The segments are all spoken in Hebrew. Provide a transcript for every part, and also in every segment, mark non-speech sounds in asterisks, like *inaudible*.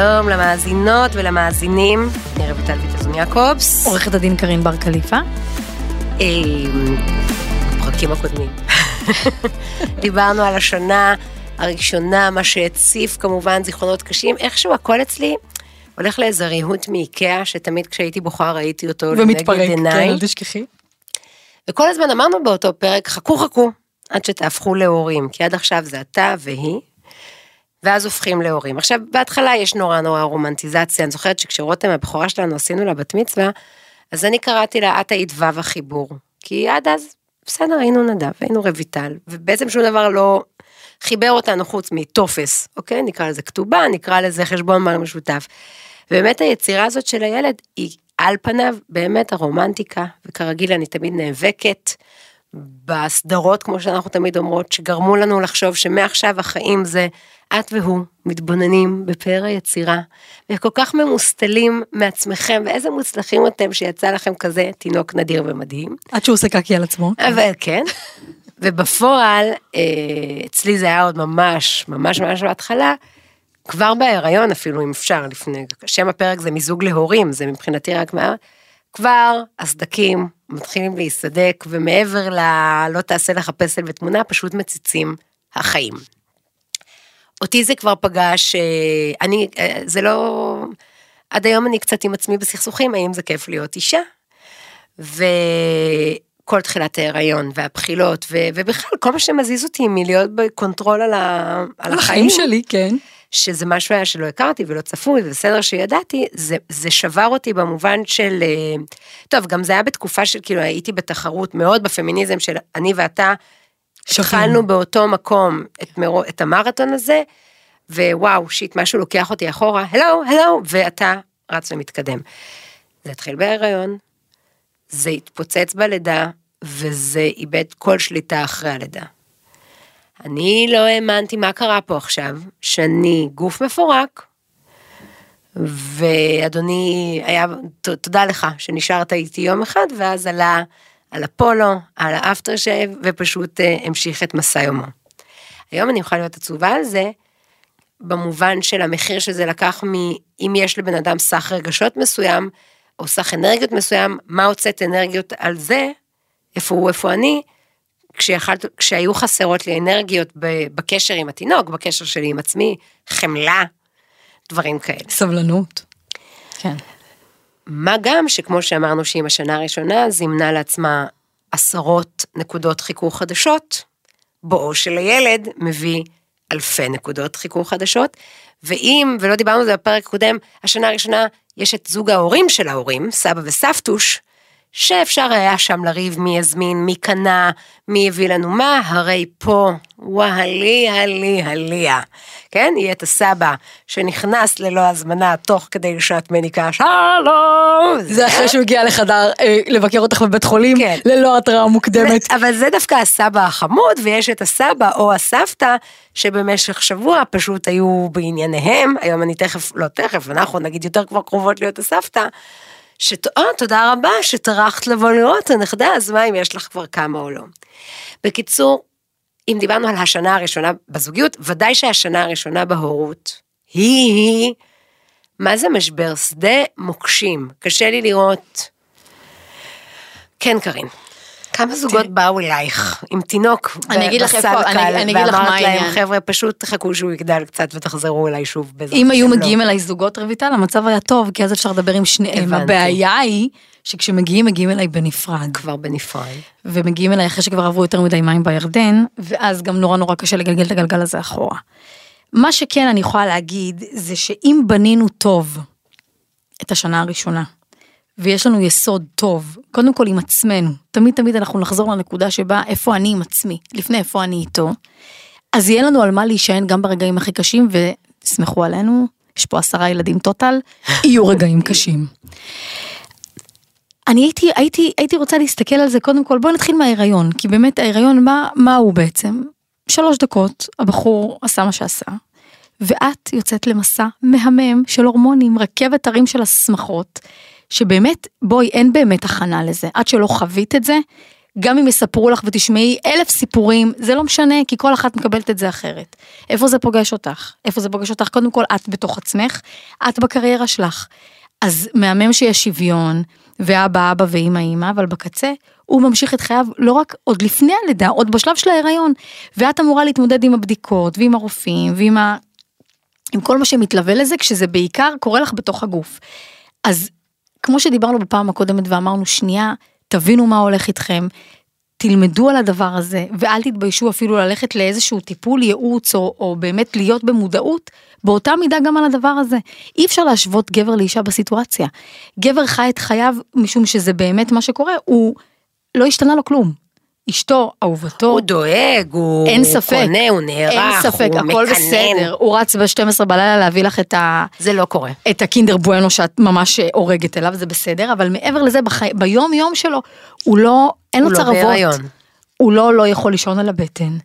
שלום למאזינות ולמאזינים, אני רויטל ויטזון יעקובס. עורכת הדין קארין בר קליפה. בפרקים הקודמים. *laughs* דיברנו על השנה הראשונה, מה שהציף כמובן זיכרונות קשים, איכשהו הכל אצלי הולך לאיזה ריהוט מאיקאה, שתמיד כשהייתי בוכה ראיתי אותו לנגד עיניי. ומתפרק, כן, אל תשכחי. וכל הזמן אמרנו באותו פרק, חכו חכו, עד שתהפכו להורים, כי עד עכשיו זה אתה והיא, ואז הופכים להורים. עכשיו, בהתחלה יש נורא נורא רומנטיזציה, אני זוכרת שכשרותם הבכורה שלנו עשינו לה בת מצווה, אז אני קראתי לה, את היית וו החיבור. כי עד אז, בסדר, היינו נדב, היינו רויטל, ובעצם שום דבר לא חיבר אותנו חוץ מטופס, אוקיי? נקרא לזה כתובה, נקרא לזה חשבון מים משותף. באמת היצירה הזאת של הילד היא על פניו באמת הרומנטיקה, וכרגיל אני תמיד נאבקת בסדרות, כמו שאנחנו תמיד אומרות, שגרמו לנו לחשוב שמעכשיו החיים זה את והוא מתבוננים בפאר היצירה, וכל כך ממוסטלים מעצמכם, ואיזה מוצלחים אתם שיצא לכם כזה תינוק נדיר ומדהים. עד שהוא עושה קקי על עצמו. אבל כן. ובפועל, אה, אצלי זה היה עוד ממש, ממש ממש בהתחלה, כבר בהיריון אפילו, אם אפשר, לפני, שם הפרק זה מיזוג להורים, זה מבחינתי רק מה... כבר הסדקים מתחילים להיסדק, ומעבר ל... לא תעשה לך פסל ותמונה, פשוט מציצים החיים. אותי זה כבר פגש, אה, אני, אה, זה לא... עד היום אני קצת עם עצמי בסכסוכים, האם זה כיף להיות אישה? וכל תחילת ההיריון והבחילות, ו... ובכלל, כל מה שמזיז אותי מלהיות ב control על, ה... על החיים שלי, כן. שזה משהו היה שלא הכרתי ולא צפוי, ובסדר שידעתי, זה, זה שבר אותי במובן של, אה, טוב, גם זה היה בתקופה של, כאילו, הייתי בתחרות מאוד בפמיניזם של אני ואתה, התחלנו באותו מקום את, מרו, את המרתון הזה, ווואו, שיט, משהו לוקח אותי אחורה, הלו, הלו, ואתה רץ ומתקדם. זה התחיל בהיריון, זה התפוצץ בלידה, וזה איבד כל שליטה אחרי הלידה. אני לא האמנתי מה קרה פה עכשיו, שאני גוף מפורק, ואדוני היה, תודה לך שנשארת איתי יום אחד, ואז עלה על הפולו, על האפטר שייב, ופשוט uh, המשיך את מסע יומו. היום אני יכולה להיות עצובה על זה, במובן של המחיר שזה לקח מ... אם יש לבן אדם סך רגשות מסוים, או סך אנרגיות מסוים, מה הוצאת אנרגיות על זה, איפה הוא, איפה אני, כשיכלת, כשהיו חסרות לי אנרגיות בקשר עם התינוק, בקשר שלי עם עצמי, חמלה, דברים כאלה. סבלנות. כן. מה גם שכמו שאמרנו שעם השנה הראשונה זימנה לעצמה עשרות נקודות חיכוך חדשות, בואו של הילד מביא אלפי נקודות חיכוך חדשות, ואם, ולא דיברנו על זה בפרק הקודם, השנה הראשונה יש את זוג ההורים של ההורים, סבא וסבתוש, שאפשר היה שם לריב מי יזמין, מי קנה, מי הביא לנו מה, הרי פה, וואלי, הלי, הליה. כן, יהיה את הסבא שנכנס ללא הזמנה תוך כדי לשעת מניקה, שלום. זה אחרי שהוא הגיע לחדר אה, לבקר אותך בבית חולים, כן. ללא התראה מוקדמת. אבל זה דווקא הסבא החמוד, ויש את הסבא או הסבתא, שבמשך שבוע פשוט היו בענייניהם, היום אני תכף, לא תכף, אנחנו נגיד יותר כבר קרובות להיות הסבתא. שטועה, תודה רבה שטרחת לבוא לראות הנכדה, אז מה אם יש לך כבר כמה או לא. בקיצור, אם דיברנו על השנה הראשונה בזוגיות, ודאי שהשנה הראשונה בהורות, היא-היא, מה זה משבר? שדה מוקשים. קשה לי לראות... כן, קרין. כמה זוגות באו אלייך עם תינוק אני אגיד לך איפה, אני אגיד לך מה העניין. להם, חבר'ה, פשוט תחכו שהוא יגדל קצת ותחזרו אליי שוב אם היו מגיעים אליי זוגות רויטל, המצב היה טוב, כי אז אפשר לדבר עם שניהם. הבעיה היא שכשמגיעים, מגיעים אליי בנפרד. כבר בנפרד. ומגיעים אליי אחרי שכבר עברו יותר מדי מים בירדן, ואז גם נורא נורא קשה לגלגל את הגלגל הזה אחורה. מה שכן אני יכולה להגיד, זה שאם בנינו טוב את השנה הראשונה, ויש לנו יסוד טוב, קודם כל עם עצמנו, תמיד תמיד אנחנו נחזור לנקודה שבה איפה אני עם עצמי, לפני איפה אני איתו, אז יהיה לנו על מה להישען גם ברגעים הכי קשים, ותסמכו עלינו, יש פה עשרה ילדים טוטל, יהיו רגעים קשים. אני הייתי, הייתי, הייתי רוצה להסתכל על זה קודם כל, בואו נתחיל מההיריון, כי באמת ההיריון, מה, מה הוא בעצם? שלוש דקות, הבחור עשה מה שעשה, ואת יוצאת למסע מהמם של הורמונים, רכבת הרים של השמחות, שבאמת, בואי, אין באמת הכנה לזה. עד שלא חווית את זה, גם אם יספרו לך ותשמעי אלף סיפורים, זה לא משנה, כי כל אחת מקבלת את זה אחרת. איפה זה פוגש אותך? איפה זה פוגש אותך? קודם כל, את בתוך עצמך, את בקריירה שלך. אז מהמם שיש שוויון, ואבא אבא ואימא אימא, אבל בקצה, הוא ממשיך את חייו לא רק עוד לפני הלידה, עוד בשלב של ההיריון. ואת אמורה להתמודד עם הבדיקות, ועם הרופאים, ועם ה... עם כל מה שמתלווה לזה, כשזה בעיקר קורה לך בתוך הגוף. אז כמו שדיברנו בפעם הקודמת ואמרנו, שנייה, תבינו מה הולך איתכם, תלמדו על הדבר הזה, ואל תתביישו אפילו ללכת לאיזשהו טיפול ייעוץ, או, או באמת להיות במודעות, באותה מידה גם על הדבר הזה. אי אפשר להשוות גבר לאישה בסיטואציה. גבר חי את חייו, משום שזה באמת מה שקורה, הוא לא השתנה לו כלום. אשתו, אהובתו. הוא דואג, הוא אין ספק. קונה, הוא נערך, אין ספק, הוא הכל מקנן. בסדר. הוא רץ ב-12 בלילה להביא לך את ה... זה לא קורה. את הקינדר בואנו שאת ממש הורגת אליו, זה בסדר, אבל מעבר לזה, בחי... ביום יום שלו, הוא לא, אין לו הוא לא צרבות. בהיריון. הוא לא לא יכול לישון על הבטן,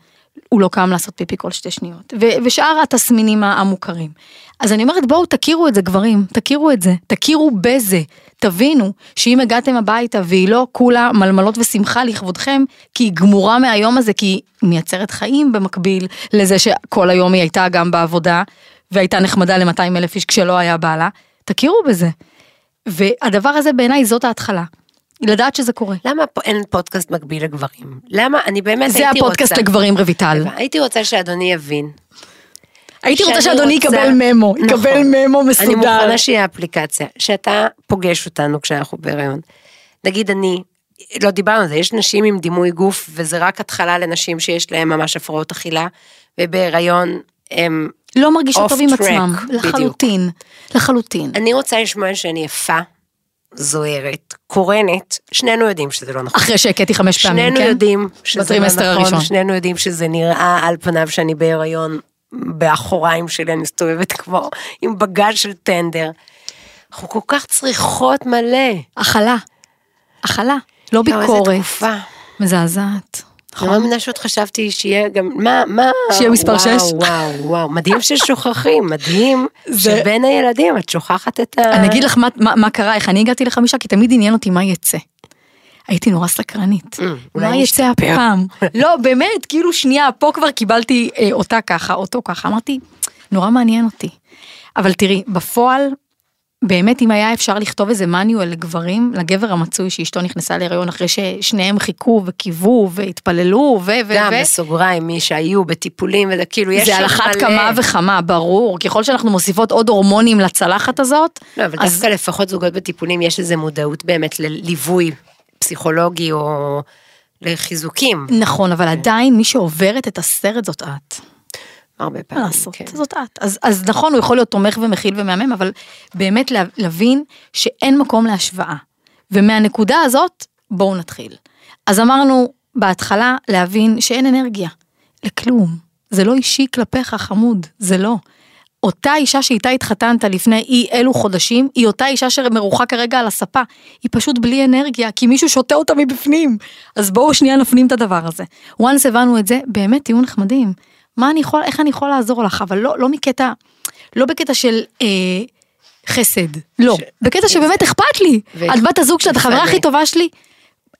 הוא לא קם לעשות פיפי כל שתי שניות, ו- ושאר התסמינים המוכרים. אז אני אומרת, בואו תכירו את זה גברים, תכירו את זה, תכירו בזה, תבינו שאם הגעתם הביתה והיא לא כולה מלמלות ושמחה לכבודכם, כי היא גמורה מהיום הזה, כי היא מייצרת חיים במקביל לזה שכל היום היא הייתה גם בעבודה, והייתה נחמדה ל-200 אלף איש כשלא היה בעלה, תכירו בזה. והדבר הזה בעיניי זאת ההתחלה. לדעת שזה קורה. למה פה אין פודקאסט מקביל לגברים? למה? אני באמת זה הייתי רוצה... הפודקאסט לגברים רויטל. הייתי רוצה שאדוני יבין. הייתי רוצה שאדוני יקבל ממו, יקבל נכון. ממו אני מסודר. מוכנה שיהיה אפליקציה, שאתה פוגש אותנו כשאנחנו בהיריון. נגיד אני, לא דיברנו על זה, יש נשים עם דימוי גוף, וזה רק התחלה לנשים שיש להן ממש הפרעות אכילה, ובהיריון הם... לא מרגישות טוב עם עצמם. לחלוטין, לחלוטין. אני רוצה לשמוע שאני יפה, זוהרת, קורנת, שנינו יודעים שזה לא נכון. אחרי שהכיתי חמש פעמים, שנינו כן? יודעים שזה לא נכון, הראשון. שנינו יודעים שזה נראה על פניו שאני בהיריון, באחוריים שלי אני מסתובבת כמו עם בגז של טנדר. אנחנו כל כך צריכות מלא. הכלה, הכלה, לא איזה ביקורת, תקופה. אני לא מאמינה שעוד חשבתי שיהיה גם, מה, מה, שיהיה מספר שש? וואו, וואו, וואו, מדהים ששוכחים, מדהים *laughs* זה- שבין הילדים את שוכחת את ה... אני אגיד לך מה- מה מה קרה, איך אני הגעתי לחמישה, כי תמיד עניין אותי מה יצא. הייתי נורא סקרנית. אולי מה יצא. הפעם? *laughs* לא, באמת, כאילו שנייה, פה כבר קיבלתי אה, אותה ככה, אותו ככה. אמרתי, נורא מעניין אותי. אבל תראי, בפועל, באמת אם היה אפשר לכתוב איזה מניואל לגברים, לגבר המצוי שאשתו נכנסה להיריון אחרי ששניהם חיכו וקיוו והתפללו ו... ו... גם ו... בסוגריים, מי שהיו בטיפולים, וזה כאילו יש זה על אחת. כמה וכמה, ברור. ככל שאנחנו מוסיפות עוד הורמונים לצלחת הזאת, לא, אבל אז- דווקא לפחות זוגות בטיפולים יש איזה מודעות באמת לליווי פסיכולוגי או לחיזוקים. נכון, אבל עדיין מי שעוברת את הסרט זאת את. הרבה מה פעמים. לעשות, כן. זאת את. אז, אז נכון, הוא יכול להיות תומך ומכיל ומהמם, אבל באמת לה- להבין שאין מקום להשוואה. ומהנקודה הזאת, בואו נתחיל. אז אמרנו בהתחלה להבין שאין אנרגיה. לכלום. זה לא אישי כלפיך, חמוד, זה לא. אותה אישה שאיתה התחתנת לפני אי אלו חודשים, היא אותה אישה שמרוחה כרגע על הספה. היא פשוט בלי אנרגיה, כי מישהו שותה אותה מבפנים. אז בואו שנייה נפנים את הדבר הזה. once הבנו את זה, באמת תהיו נחמדים. מה אני יכול, איך אני יכול לעזור לך, אבל לא, לא מקטע, לא בקטע של אה, חסד, לא, ש- בקטע שבאמת אכפת לי. ו- את בת הזוג שאת החברה. הכי טובה שלי,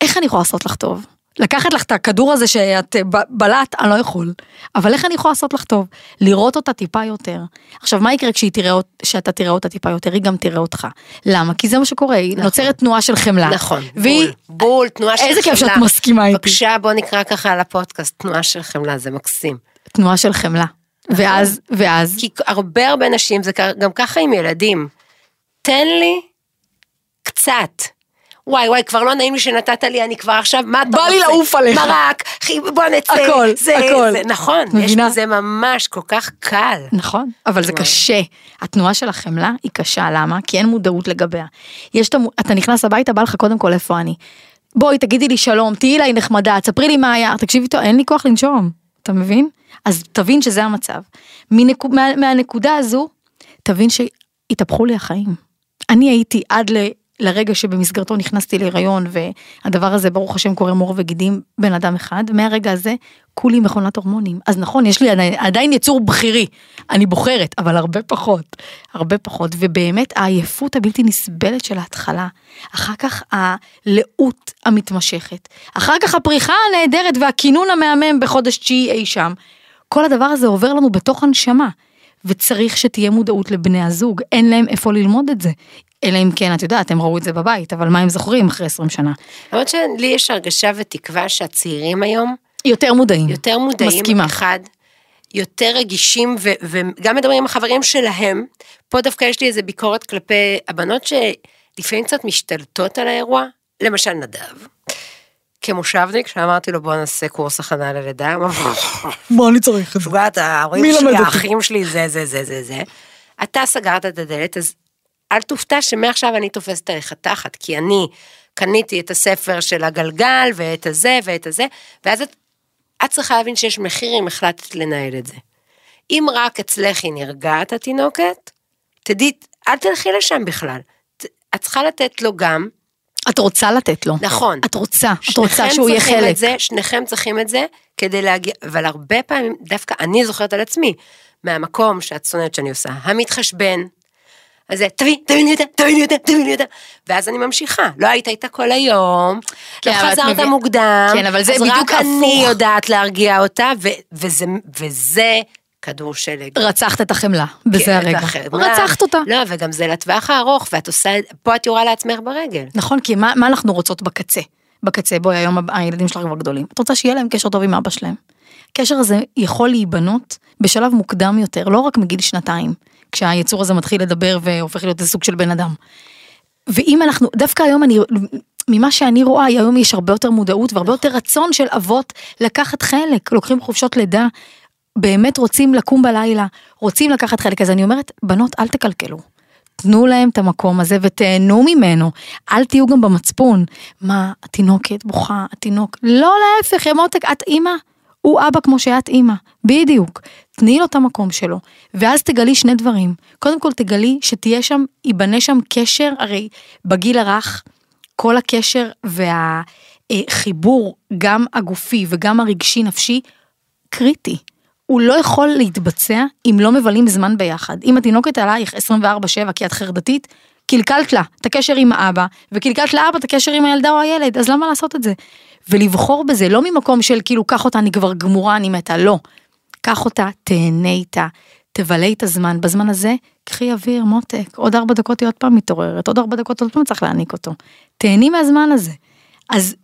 איך אני יכולה לעשות לך טוב? לקחת לך את הכדור הזה שאת אה, בלעת, אני לא יכול. אבל איך אני יכולה לעשות לך טוב? לראות אותה טיפה יותר. עכשיו, מה יקרה כשהיא תראה, שאתה תראה אותה טיפה יותר? היא גם תראה אותך. למה? כי זה מה שקורה, היא נוצרת תנועה של חמלה. נכון, והיא, בול, בול, תנועה של חמלה. איזה כיף שאת מסכימה איתי. בבקשה, בוא נקרא ככה על הפודקאסט, תנועה של חמלה, זה מקסים. תנועה של חמלה. ואז, ואז, כי הרבה הרבה נשים, זה גם ככה עם ילדים. תן לי קצת. וואי וואי, כבר לא נעים לי שנתת לי, אני כבר עכשיו, מה אתה בא רוצה? לי לעוף עליך. מרק, בוא נצא. הכל, זה, הכל. זה, נכון, יש מבינה? בזה ממש כל כך קל. נכון, אבל זה. קשה. התנועה של החמלה היא קשה, למה? כי אין מודעות לגביה. יש את. אתה נכנס הביתה, בא לך קודם כל איפה אני. בואי, תגידי לי שלום, תהיי אליי נחמדה, תספרי לי מה היה, תקשיבי טוב, אין לי כוח לנשום, אתה מבין? אז תבין שזה המצב. מנקו... מה... מהנקודה הזו, תבין שהתהפכו לי החיים. אני הייתי עד ל... לרגע שבמסגרתו נכנסתי להיריון והדבר הזה ברוך השם קורם עור וגידים בן אדם אחד, מהרגע הזה כולי מכונת הורמונים. אז נכון, יש לי עדיין, עדיין יצור בכירי, אני בוחרת, אבל הרבה פחות, הרבה פחות. ובאמת העייפות הבלתי נסבלת של ההתחלה, אחר כך הלאות המתמשכת, אחר כך הפריחה הנהדרת והכינון המהמם בחודש תשיעי אי שם, כל הדבר הזה עובר לנו בתוך הנשמה. וצריך שתהיה מודעות לבני הזוג, אין להם איפה ללמוד את זה. אלא אם כן, את יודעת, הם ראו את זה בבית, אבל מה הם זוכרים אחרי 20 שנה? למרות שלי יש הרגשה ותקווה שהצעירים היום, יותר מודעים. יותר מודעים, מסכימה. אחד, יותר רגישים ו- וגם מדברים עם החברים שלהם. פה דווקא יש לי איזה ביקורת כלפי הבנות שלפעמים קצת משתלטות על האירוע, למשל נדב. כמושבניק, שאמרתי לו בוא נעשה קורס הכנה ללידה, *laughs* מה אני צריך את משוגעת, ההורים מי שלי, למד אותי? האחים שלי, זה, זה, זה, זה, זה. אתה סגרת את הדלת, אז אל תופתע שמעכשיו אני תופסת עליך תחת, כי אני קניתי את הספר של הגלגל, ואת הזה, ואת הזה, ואז את, את צריכה להבין שיש מחיר אם החלטת לנהל את זה. אם רק אצלך היא נרגעת התינוקת, תדעי, אל תלכי לשם בכלל. ת- את צריכה לתת לו גם, את רוצה לתת לו. נכון. את רוצה, את רוצה שהוא יהיה חלק. את זה, שניכם צריכים את זה כדי להגיע, אבל הרבה פעמים, דווקא אני זוכרת על עצמי, מהמקום שאת שונאת שאני עושה, המתחשבן, אז זה, תביא, תביני יותר, תביני יותר, תביני יותר, ואז אני ממשיכה, לא היית איתה כל היום, כן, לא חזרת מבין- מוקדם, כן, אבל זה אז בדיוק רק אני הפוך. יודעת להרגיע אותה, ו- וזה, וזה כדור שלג. רצחת את החמלה, בזה כן, הרגע. והחמלה. רצחת אותה. לא, וגם זה לטווח הארוך, ואת עושה, פה את יורה לעצמך ברגל. נכון, כי מה, מה אנחנו רוצות בקצה? בקצה, בואי, היום הילדים שלך כבר גדולים. את רוצה שיהיה להם קשר טוב עם אבא שלהם. הקשר הזה יכול להיבנות בשלב מוקדם יותר, לא רק מגיל שנתיים, כשהיצור הזה מתחיל לדבר והופך להיות איזה סוג של בן אדם. ואם אנחנו, דווקא היום אני, ממה שאני רואה, היום יש הרבה יותר מודעות והרבה יותר רצון של אבות לקחת חלק, לוקחים חופשות לידה, באמת רוצים לקום בלילה, רוצים לקחת חלק, אז אני אומרת, בנות, אל תקלקלו. תנו להם את המקום הזה ותהנו ממנו. אל תהיו גם במצפון. מה, התינוקת בוכה, התינוק... לא, להפך, יא מותק, את אימא. הוא אבא כמו שאת אימא. בדיוק. תני לו את המקום שלו. ואז תגלי שני דברים. קודם כל תגלי שתהיה שם, ייבנה שם קשר, הרי בגיל הרך, כל הקשר והחיבור, גם הגופי וגם הרגשי נפשי, קריטי. הוא לא יכול להתבצע אם לא מבלים זמן ביחד. אם התינוקת עלייך 24/7 כי את חרדתית, קלקלת לה את הקשר עם האבא, וקלקלת לאבא את הקשר עם הילדה או הילד, אז למה לעשות את זה? ולבחור בזה, לא ממקום של כאילו, קח אותה, אני כבר גמורה, אני מתה, לא. קח אותה, תהנה איתה, תבלה את הזמן, בזמן הזה, קחי אוויר, מותק, עוד ארבע דקות היא עוד פעם מתעוררת, עוד ארבע דקות עוד פעם צריך להעניק אותו. תהני מהזמן הזה. אז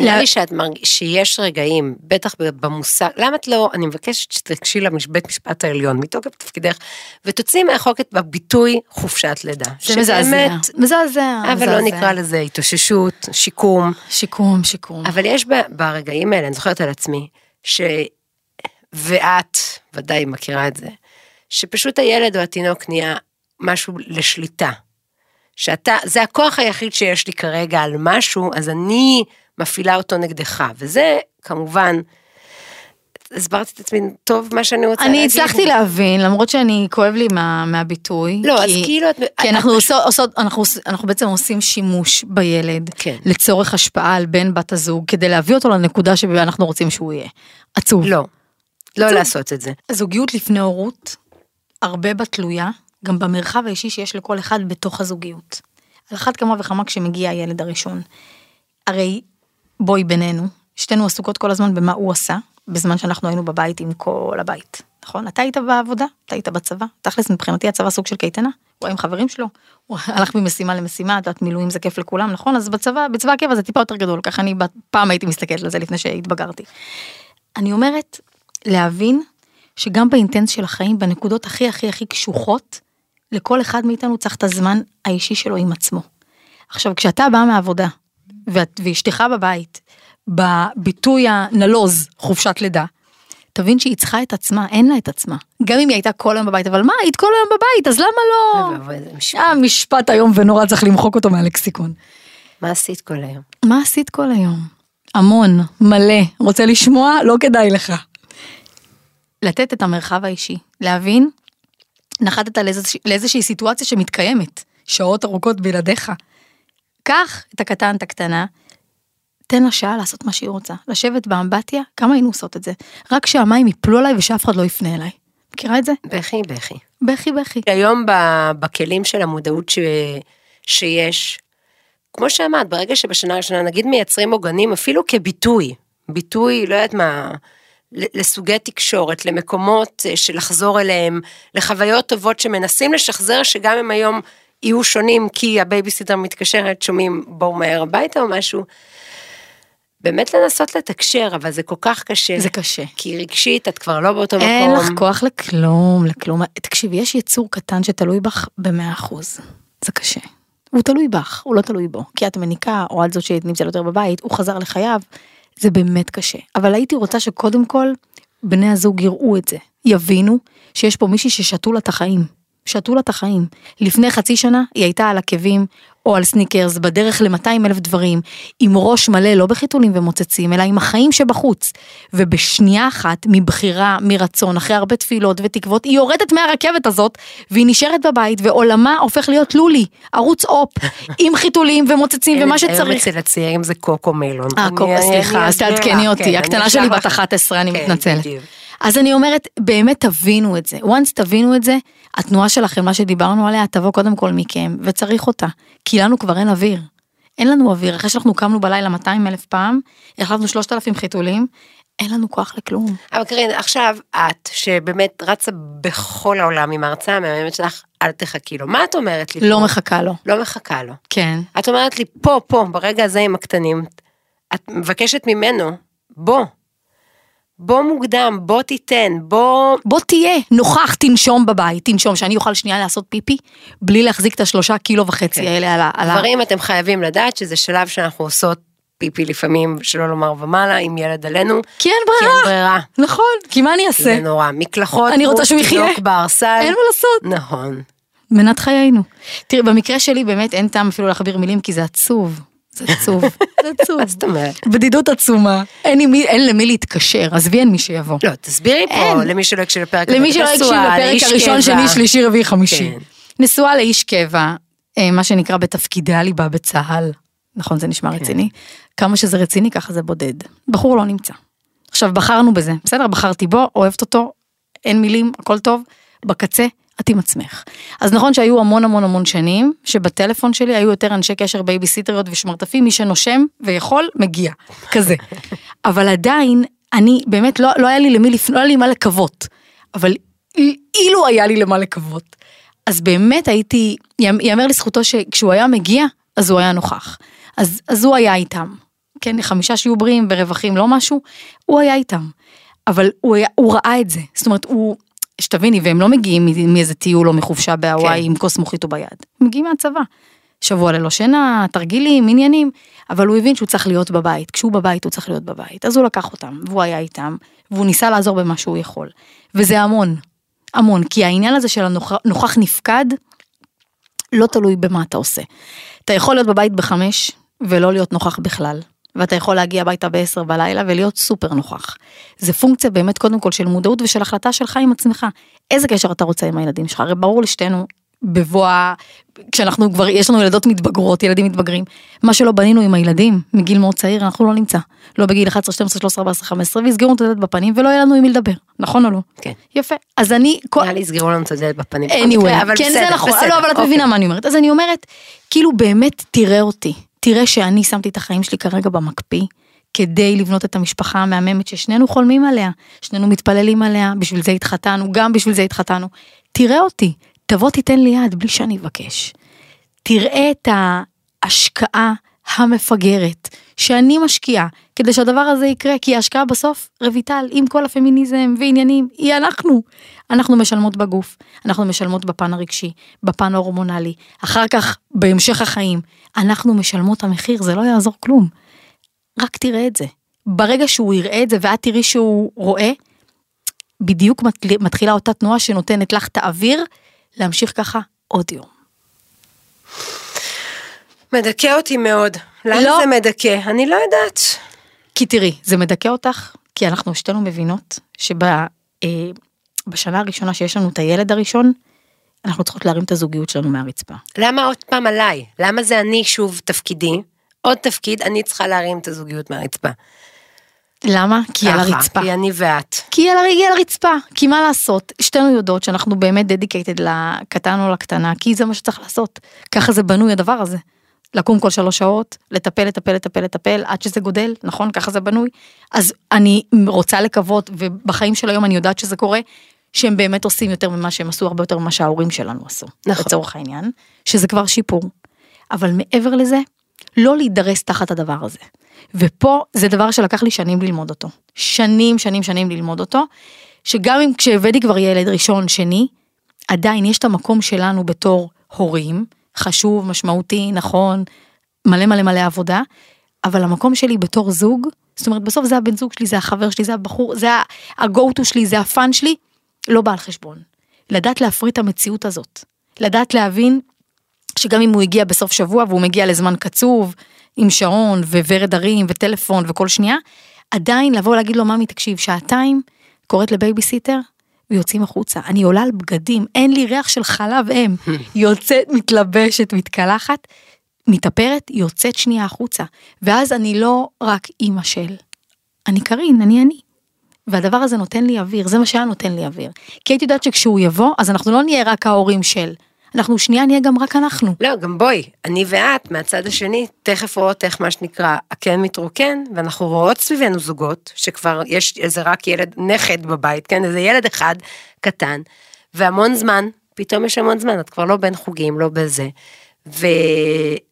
נראה לי שאת מרג... שיש רגעים, בטח במושג, למה את לא, אני מבקשת שתקשי לבית משפט העליון, מתוקף תפקידך, ותוציאי מהחוק את הביטוי חופשת לידה. זה מזעזע, מזעזע, אבל לא מזעזע. נקרא לזה התאוששות, שיקום, שיקום, שיקום. אבל יש ב- ברגעים האלה, אני זוכרת על עצמי, ש... ואת ודאי מכירה את זה, שפשוט הילד או התינוק נהיה משהו לשליטה. שאתה, זה הכוח היחיד שיש לי כרגע על משהו, אז אני מפעילה אותו נגדך, וזה כמובן, הסברתי את עצמי טוב מה שאני רוצה אני להגיד. הצלחתי להבין, למרות שאני, כואב לי מה, מהביטוי. לא, אז כי- כאילו את... כי את אנחנו פשוט- עושות, עושות, אנחנו, אנחנו בעצם עושים שימוש בילד, כן. לצורך השפעה על בן בת הזוג, כדי להביא אותו לנקודה שבה אנחנו רוצים שהוא יהיה. עצוב. לא, לא עצוב. לעשות את זה. הזוגיות לפני הורות, הרבה בה תלויה, גם במרחב האישי שיש לכל אחד בתוך הזוגיות. על אחת כמה וכמה כשמגיע הילד הראשון. הרי, בואי בינינו, שתינו עסוקות כל הזמן במה הוא עשה, בזמן שאנחנו היינו בבית עם כל הבית. נכון? אתה היית בעבודה, אתה היית בצבא, תכלס מבחינתי הצבא סוג של קייטנה, הוא היה עם חברים שלו, הוא הלך ממשימה למשימה, את יודעת מילואים זה כיף לכולם, נכון? אז בצבא, בצבא הקבע זה טיפה יותר גדול, ככה אני פעם הייתי מסתכלת על זה לפני שהתבגרתי. אני אומרת, להבין שגם באינטנס של החיים, בנקודות הכי הכי הכי קשוחות, לכל אחד מאיתנו צריך את הזמן האישי שלו עם עצמו. עכשיו, כשאתה בא מהעבודה, ואת, ואשתך בבית, בביטוי הנלוז, חופשת לידה, תבין שהיא צריכה את עצמה, אין לה את עצמה. גם אם היא הייתה כל היום בבית, אבל מה, היית כל היום בבית, אז למה לא? אבל זה משפט. אה, משפט איום ונורא, צריך למחוק אותו מהלקסיקון. מה עשית כל היום? מה עשית כל היום? המון, מלא, רוצה לשמוע? לא כדאי לך. לתת את המרחב האישי, להבין, נחתת לאיזוש- לאיזושהי סיטואציה שמתקיימת, שעות ארוכות בלעדיך. קח את הקטן, את הקטנה, תן לה שעה לעשות מה שהיא רוצה. לשבת באמבטיה, כמה היינו עושות את זה? רק שהמים יפלו עליי ושאף אחד לא יפנה אליי. מכירה את זה? בכי, בכי. בכי בכי. היום בכלים של המודעות ש... שיש, כמו שאמרת, ברגע שבשנה הראשונה נגיד מייצרים עוגנים אפילו כביטוי, ביטוי, לא יודעת מה, לסוגי תקשורת, למקומות אה, של לחזור אליהם, לחוויות טובות שמנסים לשחזר שגם אם היום יהיו שונים כי הבייביסיטר מתקשרת, שומעים בואו מהר הביתה או משהו. באמת לנסות לתקשר, אבל זה כל כך קשה. זה קשה. כי רגשית את כבר לא באותו מקום. אין לך כוח לכלום, לכלום. תקשיבי, יש יצור קטן שתלוי בך במאה אחוז. זה קשה. הוא תלוי בך, הוא לא תלוי בו. כי את מניקה, או את זאת שנמצאת יותר בבית, הוא חזר לחייו, זה באמת קשה. אבל הייתי רוצה שקודם כל, בני הזוג יראו את זה. יבינו שיש פה מישהי ששתו לה את החיים. שתו לה את החיים. לפני חצי שנה היא הייתה על עקבים או על סניקרס בדרך ל-200 אלף דברים, עם ראש מלא לא בחיתולים ומוצצים, אלא עם החיים שבחוץ. ובשנייה אחת, מבחירה, מרצון, אחרי הרבה תפילות ותקוות, היא יורדת מהרכבת הזאת, והיא נשארת בבית, ועולמה הופך להיות לולי, ערוץ אופ, *laughs* עם חיתולים ומוצצים ומה היום שצריך. אצל הצעירים זה קוקו מלון. אה, קוקו, סליחה, אז תעדכני אותי, כן, הקטנה שלי בת לך. 11, אני כן, מתנצלת. אז אני אומרת, באמת תבינו את זה. once תבינו את זה, התנועה שלכם, מה שדיברנו עליה, תבוא קודם כל מכם, וצריך אותה. כי לנו כבר אין אוויר. אין לנו אוויר, אחרי שאנחנו קמנו בלילה 200 אלף פעם, החלפנו 3,000 חיתולים, אין לנו כוח לכלום. אבל קרין, עכשיו את, שבאמת רצה בכל העולם עם ההרצאה המהממת שלך, אל תחכי לו. מה את אומרת לי? לא פה? מחכה לו. לא מחכה לו. כן. את אומרת לי, פה, פה, ברגע הזה עם הקטנים, את מבקשת ממנו, בוא. בוא מוקדם, בוא תיתן, בוא... בוא תהיה נוכח, תנשום בבית, תנשום, שאני אוכל שנייה לעשות פיפי, בלי להחזיק את השלושה קילו וחצי כן. האלה על ה... על דברים אתם חייבים לדעת שזה שלב שאנחנו עושות פיפי לפעמים, שלא לומר ומעלה, עם ילד עלינו. כי אין כי אין ברירה. ברירה. נכון, כי מה אני אעשה? זה נורא. מקלחות, אני רוצה שהוא יחיה. בארסל. אין מה לעשות. נכון. מנת חיינו. תראי, במקרה שלי באמת אין טעם אפילו להכביר מילים, כי זה עצוב. זה עצוב. *laughs* זה עצוב. מה זאת אומרת? בדידות עצומה. אין, עם מי, אין למי להתקשר, עזבי אין מי שיבוא. לא, תסבירי פה. למי שלא הקשיב לפרק. למי הזה. שלא הקשיב לפרק הראשון. שני, שלישי, רביעי, חמישי. כן. נשואה לאיש קבע, אה, מה שנקרא בתפקידי הליבה בצה"ל. נכון, זה נשמע רציני. כמה שזה רציני, ככה זה בודד. בחור לא נמצא. עכשיו, בחרנו בזה, בסדר? בחרתי בו, אוהבת אותו, אין מילים, הכל טוב. בקצה, את עם עצמך. אז נכון שהיו המון המון המון שנים, שבטלפון שלי היו יותר אנשי קשר בייביסיטריות ושמרטפים, מי שנושם ויכול, מגיע. כזה. *laughs* אבל עדיין, אני באמת, לא, לא היה לי למי לפנות, לא היה לי מה לקוות. אבל אילו היה לי למה לקוות. אז באמת הייתי, יאמר לזכותו שכשהוא היה מגיע, אז הוא היה נוכח. אז, אז הוא היה איתם. כן, חמישה שיהיו בריאים ורווחים, לא משהו, הוא היה איתם. אבל הוא, היה, הוא ראה את זה. זאת אומרת, הוא, שתביני, והם לא מגיעים מאיזה טיול או מחופשה בהוואי כן. עם כוס מוחיטו ביד. הם מגיעים מהצבא. שבוע ללא שינה, תרגילים, עניינים, אבל הוא הבין שהוא צריך להיות בבית. כשהוא בבית, הוא צריך להיות בבית. אז הוא לקח אותם, והוא היה איתם, והוא ניסה לעזור במה שהוא יכול. וזה המון, המון, כי העניין הזה של הנוכח נפקד, לא תלוי במה אתה עושה. אתה יכול להיות בבית בחמש, ולא להיות נוכח בכלל. ואתה יכול להגיע הביתה בעשר בלילה ולהיות סופר נוכח. זה פונקציה באמת קודם כל של מודעות ושל החלטה שלך עם עצמך. איזה קשר אתה רוצה עם הילדים שלך? הרי ברור לשתינו, בבוא, ה- כשאנחנו כבר, יש לנו ילדות מתבגרות, ילדים מתבגרים, מה שלא בנינו עם הילדים מגיל מאוד צעיר, אנחנו לא נמצא. לא בגיל 11, 12, 13, 14, 15, ויסגרו את הדלת בפנים ולא יהיה לנו עם מי לדבר, נכון או לא? כן. יפה. אז אני, כל- נראה לי יסגרו לנו את הדלת בפנים. anyway, אבל כן בסדר, זה נכון, בסדר, לא אבל את אוקיי. מבינה מה אני אומרת, אז אני אומרת, כאילו באמת תראה אותי, תראה שאני שמתי את החיים שלי כרגע במקפיא, כדי לבנות את המשפחה המהממת ששנינו חולמים עליה, שנינו מתפללים עליה, בשביל זה התחתנו, גם בשביל זה התחתנו, תראה אותי, תבוא תיתן לי יד בלי שאני אבקש, תראה את ההשקעה המפגרת שאני משקיעה כדי שהדבר הזה יקרה, כי ההשקעה בסוף, רויטל, עם כל הפמיניזם ועניינים, היא אנחנו. אנחנו משלמות בגוף, אנחנו משלמות בפן הרגשי, בפן ההורמונלי, אחר כך בהמשך החיים, אנחנו משלמות המחיר, זה לא יעזור כלום. רק תראה את זה. ברגע שהוא יראה את זה ואת תראי שהוא רואה, בדיוק מתחיל- מתחילה אותה תנועה שנותנת לך את האוויר להמשיך ככה עוד יום. מדכא אותי מאוד. למה לא. זה מדכא? אני לא יודעת. כי תראי, זה מדכא אותך, כי אנחנו שתינו מבינות שבשנה הראשונה שיש לנו את הילד הראשון, אנחנו צריכות להרים את הזוגיות שלנו מהרצפה. למה עוד פעם עליי? למה זה אני שוב תפקידי? עוד תפקיד, אני צריכה להרים את הזוגיות מהרצפה. למה? כי היא על ככה, הרצפה. כי אני ואת. כי היא על, היא על הרצפה, כי מה לעשות, שתינו יודעות שאנחנו באמת דדיקייטד לקטן או לקטנה, כי זה מה שצריך לעשות. ככה זה בנוי הדבר הזה. לקום כל שלוש שעות, לטפל, לטפל, לטפל, לטפל, עד שזה גודל, נכון? ככה זה בנוי. אז אני רוצה לקוות, ובחיים של היום אני יודעת שזה קורה, שהם באמת עושים יותר ממה שהם עשו, הרבה יותר ממה שההורים שלנו עשו, נכון. לצורך העניין, שזה כבר שיפור. אבל מעבר לזה, לא להידרס תחת הדבר הזה. ופה זה דבר שלקח לי שנים ללמוד אותו. שנים, שנים, שנים ללמוד אותו, שגם אם כשהבאתי כבר ילד ראשון, שני, עדיין יש את המקום שלנו בתור הורים, חשוב, משמעותי, נכון, מלא מלא מלא עבודה, אבל המקום שלי בתור זוג, זאת אומרת בסוף זה הבן זוג שלי, זה החבר שלי, זה הבחור, זה ה-go to שלי, זה הפאן שלי, לא בא על חשבון. לדעת להפריד את המציאות הזאת. לדעת להבין שגם אם הוא הגיע בסוף שבוע והוא מגיע לזמן קצוב, עם שעון וורד הרים וטלפון וכל שנייה, עדיין לבוא להגיד לו, ממי תקשיב, שעתיים, קוראת לבייביסיטר, ויוצאים החוצה. אני עולה על בגדים, אין לי ריח של חלב אם. *laughs* יוצאת, מתלבשת, מתקלחת, מתאפרת, יוצאת שנייה החוצה. ואז אני לא רק אימא של, אני קרין, אני אני. והדבר הזה נותן לי אוויר, זה מה שהיה נותן לי אוויר. כי הייתי יודעת שכשהוא יבוא, אז אנחנו לא נהיה רק ההורים של, אנחנו שנייה נהיה גם רק אנחנו. לא, גם בואי, אני ואת מהצד השני, תכף רואות איך מה שנקרא הקן מתרוקן, ואנחנו רואות סביבנו זוגות, שכבר יש איזה רק ילד, נכד בבית, כן, איזה ילד אחד קטן, והמון זמן, פתאום יש המון זמן, את כבר לא בין חוגים, לא בזה.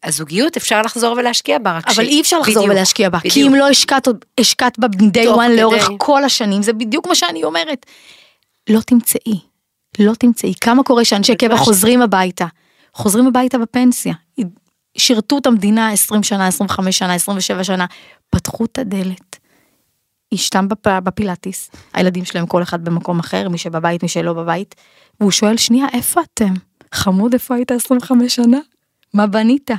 והזוגיות אפשר לחזור ולהשקיע בה, רק אבל שהיא- אי אפשר לחזור בדיוק, ולהשקיע בה, כי בדיוק. אם לא השקעת השקעת בה תוך one לאורך. כל השנים, זה בדיוק מה שאני אומרת. לא תמצאי, לא תמצאי. כמה קורה שאנשי קבע. חוזרים הביתה, חוזרים הביתה בפנסיה, שירתו את המדינה 20 שנה, 25 שנה, 27 שנה, פתחו את הדלת. אשתם בפ... בפילאטיס, הילדים שלהם כל אחד במקום אחר, מי שבבית, מי שלא בבית, והוא שואל, שנייה, איפה אתם? חמוד, איפה היית 25 שנה? מה בנית?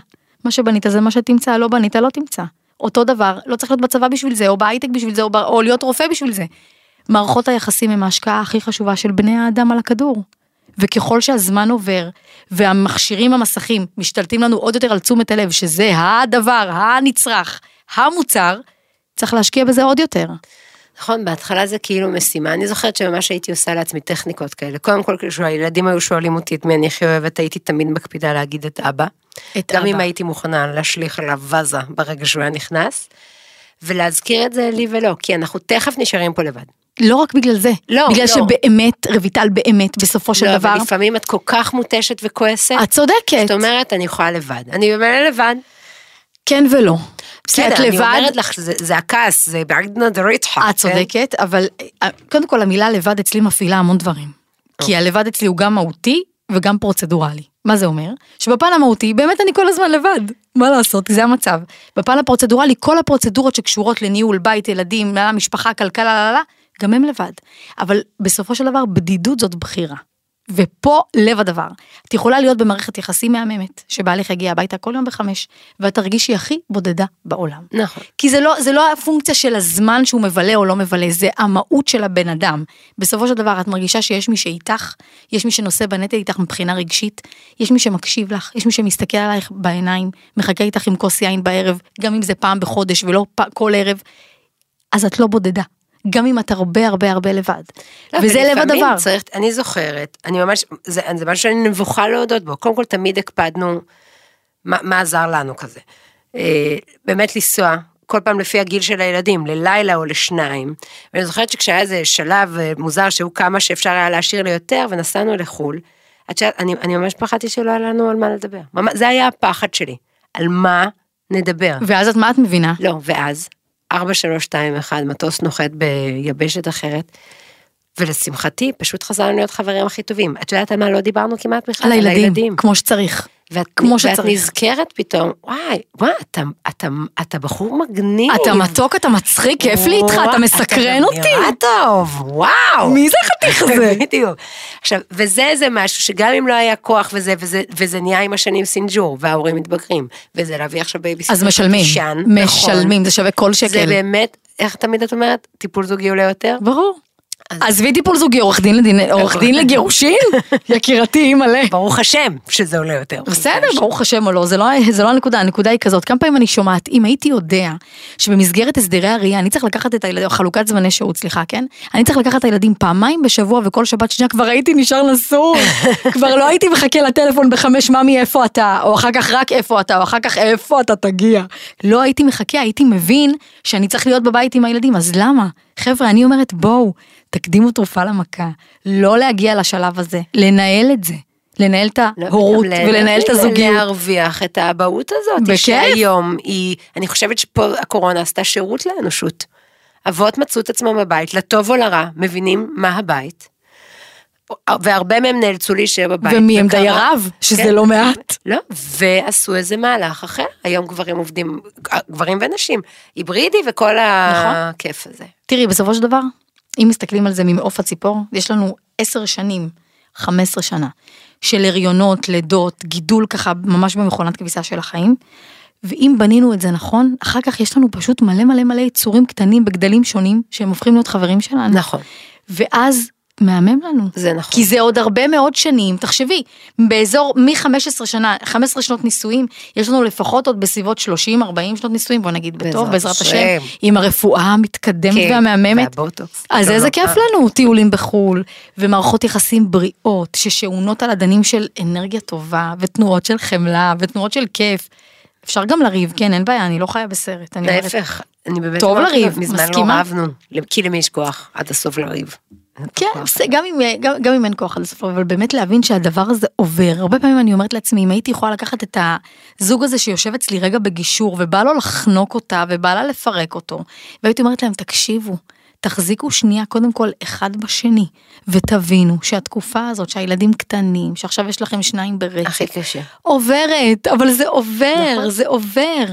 מה שבנית זה מה שתמצא, לא בנית, לא תמצא. אותו דבר, לא צריך להיות בצבא בשביל זה, או בהייטק בשביל זה, או, ב... או להיות רופא בשביל זה. מערכות היחסים הם ההשקעה הכי חשובה של בני האדם על הכדור. וככל שהזמן עובר, והמכשירים המסכים משתלטים לנו עוד יותר על תשומת הלב, שזה הדבר, הנצרך, המוצר, צריך להשקיע בזה עוד יותר. נכון, בהתחלה זה כאילו משימה, אני זוכרת שממש הייתי עושה לעצמי טכניקות כאלה. קודם כל, כשהילדים היו שואלים אותי את מי אני הכי אוהבת, הייתי תמיד מקפידה להגיד את אבא. את גם אבא. אם הייתי מוכנה להשליך עליו וזה ברגע שהוא היה נכנס. ולהזכיר את זה לי ולא, כי אנחנו תכף נשארים פה לבד. לא רק בגלל זה, לא, בגלל לא. שבאמת, רויטל באמת, בסופו של לא, דבר, אבל לפעמים את כל כך מותשת וכועסת, את צודקת, זאת אומרת, אני יכולה לבד. אני במילא לבד. כן ולא. בסדר, אני לבד, אומרת לך, זה זה הכעס, זה בעגנא דריתחא. את צודקת, אבל אה, קודם כל המילה לבד אצלי מפעילה המון דברים. כי הלבד אצלי הוא גם מהותי וגם פרוצדורלי. מה זה אומר? שבפן המהותי באמת אני כל הזמן לבד. מה לעשות, זה המצב. בפן הפרוצדורלי, כל הפרוצדורות שקשורות לניהול בית, ילדים, משפחה, כלכלה, לה, לה, לה, גם הם לבד. אבל בסופו של דבר, בדידות זאת בחירה. ופה לב הדבר. את יכולה להיות במערכת יחסים מהממת, שבעלך יגיע הביתה כל יום בחמש, ואת תרגישי הכי בודדה בעולם. נכון. כי זה לא, זה לא הפונקציה של הזמן שהוא מבלה או לא מבלה, זה המהות של הבן אדם. בסופו של דבר את מרגישה שיש מי שאיתך, יש מי שנושא בנטל איתך מבחינה רגשית, יש מי שמקשיב לך, יש מי שמסתכל עלייך בעיניים, מחכה איתך עם כוס יין בערב, גם אם זה פעם בחודש ולא פ... כל ערב, אז את לא בודדה. גם אם את הרבה הרבה הרבה לבד. לא, וזה לב הדבר. צריך, אני זוכרת, אני ממש, זה, זה משהו שאני נבוכה להודות בו, קודם כל תמיד הקפדנו מה, מה עזר לנו כזה. אה, באמת לנסוע, כל פעם לפי הגיל של הילדים, ללילה או לשניים. ואני זוכרת שכשהיה איזה שלב אה, מוזר שהוא כמה שאפשר היה להשאיר לי יותר, ונסענו לחו"ל, עד שאני אני ממש פחדתי שלא היה לנו על מה לדבר. ממש, זה היה הפחד שלי, על מה נדבר. ואז את מה את מבינה? לא, ואז, 4321, מטוס נוחת ביבשת אחרת, ולשמחתי, פשוט חזרנו להיות חברים הכי טובים. את יודעת על מה לא דיברנו כמעט בכלל? על הילדים, כמו שצריך. ואת, כמו ואת שצריך. נזכרת פתאום, וואי, וואי, אתה, אתה, אתה בחור מגניב. אתה מתוק, אתה מצחיק, כיף לי איתך, אתה מסקרן אתה אותי. נראה טוב, וואו. מי זה החתיך הזה? *laughs* בדיוק. עכשיו, וזה איזה משהו שגם אם לא היה כוח וזה, וזה, וזה נהיה עם השנים סינג'ור, וההורים מתבגרים, וזה להביא עכשיו בייביסיטר אז משלמים, נכון. משלמים, זה שווה כל זה שקל. באמת, איך תמיד את אומרת? טיפול זוגי עולה יותר? ברור. עזבי טיפול זוגי, עורך דין לדין- עורך דין לגירושין? *laughs* יקירתי, אימא'לה. ברוך השם שזה עולה יותר. בסדר, ברוך השם או לא, זה לא, זה לא הנקודה, הנקודה היא כזאת, כמה פעמים אני שומעת, אם הייתי יודע שבמסגרת הסדרי הראייה אני צריך לקחת את הילדים, חלוקת זמני שהות, סליחה, כן? אני צריך לקחת את הילדים פעמיים בשבוע וכל שבת שנייה כבר הייתי נשאר נסור, *laughs* כבר לא הייתי מחכה לטלפון בחמש, ממי איפה אתה, או אחר כך רק איפה אתה, או אחר כך איפה אתה תגיע. לא הייתי מחכה, הייתי מבין שאני צריך להיות בבית עם הילדים, אז למה? חבר'ה, אני אומרת בואו, תקדימו תרופה למכה, לא להגיע לשלב הזה, לנהל את זה. לנהל את לא, ההורות גם ל- ולנהל את הזוגיות. להרוויח את האבהות הזאת, בכיף. שהיום היא, אני חושבת שפה הקורונה עשתה שירות לאנושות. אבות מצאו את עצמם בבית, לטוב או לרע, מבינים מה הבית. והרבה מהם נאלצו להישאר בבית. ומי הם דייריו, שזה כן. לא מעט. לא, ועשו איזה מהלך אחר, היום גברים עובדים, גברים ונשים, היברידי וכל נכון. הכיף הזה. תראי, בסופו של דבר, אם מסתכלים על זה ממעוף הציפור, יש לנו עשר שנים, 15 שנה, של הריונות, לידות, גידול ככה ממש במכונת כביסה של החיים. ואם בנינו את זה נכון, אחר כך יש לנו פשוט מלא מלא מלא יצורים קטנים בגדלים שונים, שהם הופכים להיות חברים שלנו. נכון. ואז מהמם לנו. זה נכון. כי זה עוד הרבה מאוד שנים, תחשבי, באזור מ-15 שנה, 15 שנות נישואים, יש לנו לפחות עוד בסביבות 30-40 שנות נישואים, בוא נגיד בטוב, בעזרת השם. עם הרפואה המתקדמת כן, והמהממת. והבוטוקס. אז לא, איזה לא, כיף אה. לנו, טיולים בחו"ל, ומערכות יחסים בריאות, ששעונות על אדנים של אנרגיה טובה, ותנועות של חמלה, ותנועות של כיף. אפשר גם לריב, כן, אין בעיה, אני לא חיה בסרט. להפך, אני באמת טוב לריב, לו, מזמן מסכימה? לא רבנו, כי למי יש כוח עד הסוף לריב. כן, בסדר, גם אם, גם, גם אם אין כוח עד הסוף, אבל באמת להבין שהדבר הזה עובר. הרבה פעמים אני אומרת לעצמי, אם הייתי יכולה לקחת את הזוג הזה שיושב אצלי רגע בגישור, ובא לו לחנוק אותה, ובא לה לפרק אותו, והייתי אומרת להם, תקשיבו, תחזיקו שנייה קודם כל אחד בשני, ותבינו שהתקופה הזאת שהילדים קטנים, שעכשיו יש לכם שניים ברצף, הכי קשה. עוברת, אבל זה עובר, נכון. זה עובר.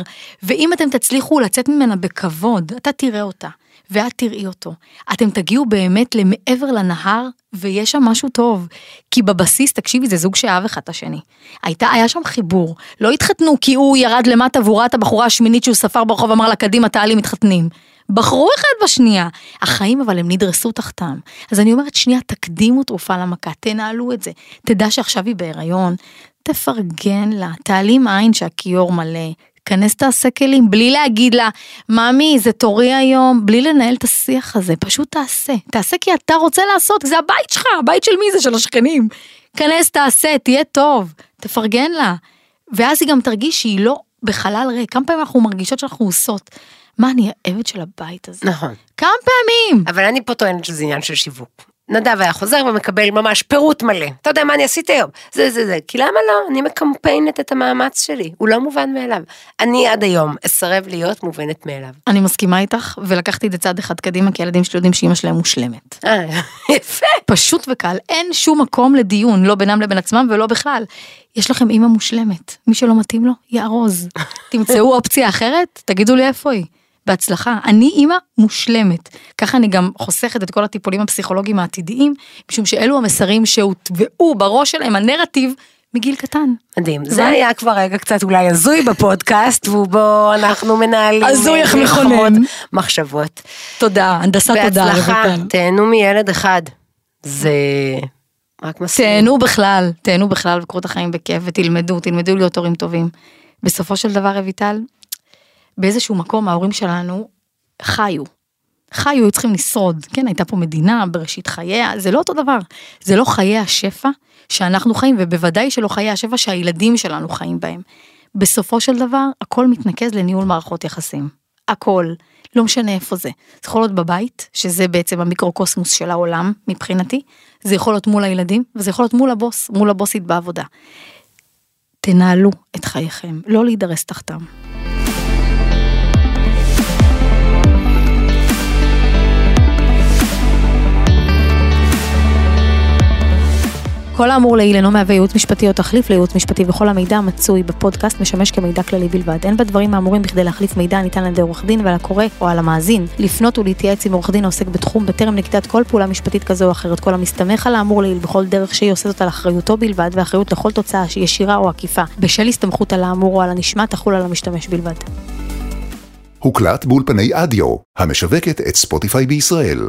ואם אתם תצליחו לצאת ממנה בכבוד, אתה תראה אותה, ואת תראי אותו. אתם תגיעו באמת למעבר לנהר, ויש שם משהו טוב. כי בבסיס, תקשיבי, זה זוג שאהב אחד את השני. הייתה, היה שם חיבור. לא התחתנו כי הוא ירד למטה והוא ראה את הבחורה השמינית שהוא ספר ברחוב, אמר לה, קדימה, תעלי, מתחתנים. בחרו אחד בשנייה. החיים אבל הם נדרסו תחתם. אז אני אומרת, שנייה, תקדימו תרופה למכה, תנהלו את זה. תדע שעכשיו היא בהיריון, תפרגן לה, תעלים עין שהכיור מלא, כנס תעשה כלים, בלי להגיד לה, ממי, זה תורי היום, בלי לנהל את השיח הזה, פשוט תעשה. תעשה כי אתה רוצה לעשות, זה הבית שלך, הבית של מי זה? של השכנים. כנס, תעשה, תהיה טוב, תפרגן לה. ואז היא גם תרגיש שהיא לא בחלל ריק. כמה פעמים אנחנו מרגישות שאנחנו עושות, מה, אני העבד של הבית הזה? נכון. כמה פעמים? אבל אני פה טוענת שזה עניין של שיווק. נדב היה חוזר ומקבל ממש פירוט מלא. אתה יודע מה אני עשיתי היום? זה זה זה. כי למה לא? אני מקמפיינת את המאמץ שלי. הוא לא מובן מאליו. אני עד היום אסרב להיות מובנת מאליו. אני מסכימה איתך, ולקחתי את זה צעד אחד קדימה, כי הילדים שלי יודעים שאימא שלהם מושלמת. אה, *laughs* יפה. פשוט וקל, אין שום מקום לדיון, לא בינם לבין עצמם ולא בכלל. יש לכם אימא מושלמת, מי שלא מתאים לו, יארוז. *laughs* תמצאו אופציה אחרת, תגידו לי איפה היא. בהצלחה, אני אימא מושלמת. ככה אני גם חוסכת את כל הטיפולים הפסיכולוגיים העתידיים, משום שאלו המסרים שהוטבעו בראש שלהם, הנרטיב, מגיל קטן. מדהים. זה היה כבר רגע קצת אולי הזוי בפודקאסט, ובו אנחנו מנהלים... הזוי איך אה, מכונן. מחשבות. תודה, הנדסת תודה, בהצלחה. תהנו מילד אחד. זה רק מספיק. תהנו בכלל, תהנו בכלל וקחו את החיים בכיף ותלמדו, תלמדו להיות הורים טובים. בסופו של דבר, רויטל, באיזשהו מקום ההורים שלנו חיו. חיו, היו צריכים לשרוד. כן, הייתה פה מדינה בראשית חייה, זה לא אותו דבר. זה לא חיי השפע שאנחנו חיים, ובוודאי שלא חיי השפע שהילדים שלנו חיים בהם. בסופו של דבר, הכל מתנקז לניהול מערכות יחסים. הכל. לא משנה איפה זה. זה יכול להיות בבית, שזה בעצם המיקרוקוסמוס של העולם מבחינתי, זה יכול להיות מול הילדים, וזה יכול להיות מול הבוס, מול הבוסית בעבודה. תנהלו את חייכם, לא להידרס תחתם. כל האמור לעיל אינו מהווה ייעוץ משפטי או תחליף לייעוץ משפטי וכל המידע המצוי בפודקאסט משמש כמידע כללי בלבד. אין בדברים האמורים בכדי להחליף מידע הניתן על ידי עורך דין ועל הקורא או על המאזין. לפנות ולהתייעץ עם עורך דין העוסק בתחום בטרם נקיטת כל פעולה משפטית כזו או אחרת. כל המסתמך על האמור לעיל בכל דרך שהיא עושה זאת על אחריותו בלבד ואחריות לכל תוצאה שהיא ישירה או עקיפה. בשל הסתמכות על האמור או על הנשמע תחול על המשתמש בלבד. הוקלט באולפני אדיו, המשווקת את ספוטיפיי בישראל.